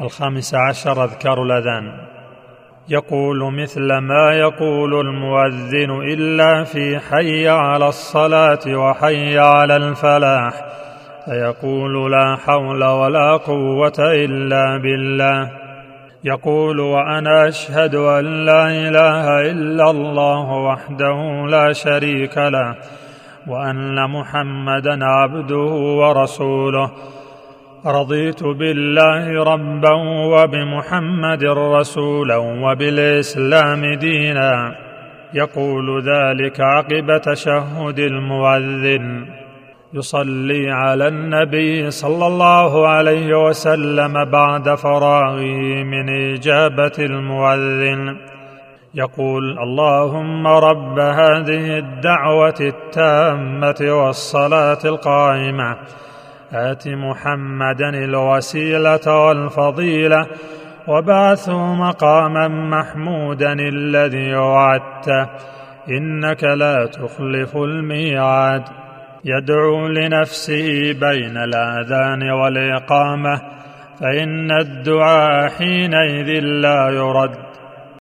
الخامس عشر أذكار الأذان. يقول مثل ما يقول المؤذن إلا في حي على الصلاة وحي على الفلاح فيقول لا حول ولا قوة إلا بالله. يقول وأنا أشهد أن لا إله إلا الله وحده لا شريك له وأن محمدا عبده ورسوله. رضيت بالله ربا وبمحمد رسولا وبالإسلام دينا. يقول ذلك عقب تشهد المؤذن. يصلي على النبي صلى الله عليه وسلم بعد فراغه من إجابة المؤذن. يقول اللهم رب هذه الدعوة التامة والصلاة القائمة آت محمدا الوسيلة والفضيلة وبعثه مقاما محمودا الذي وعدته. إنك لا تخلف الميعاد. يدعو لنفسه بين الآذان والإقامة فإن الدعاء حينئذ لا يرد.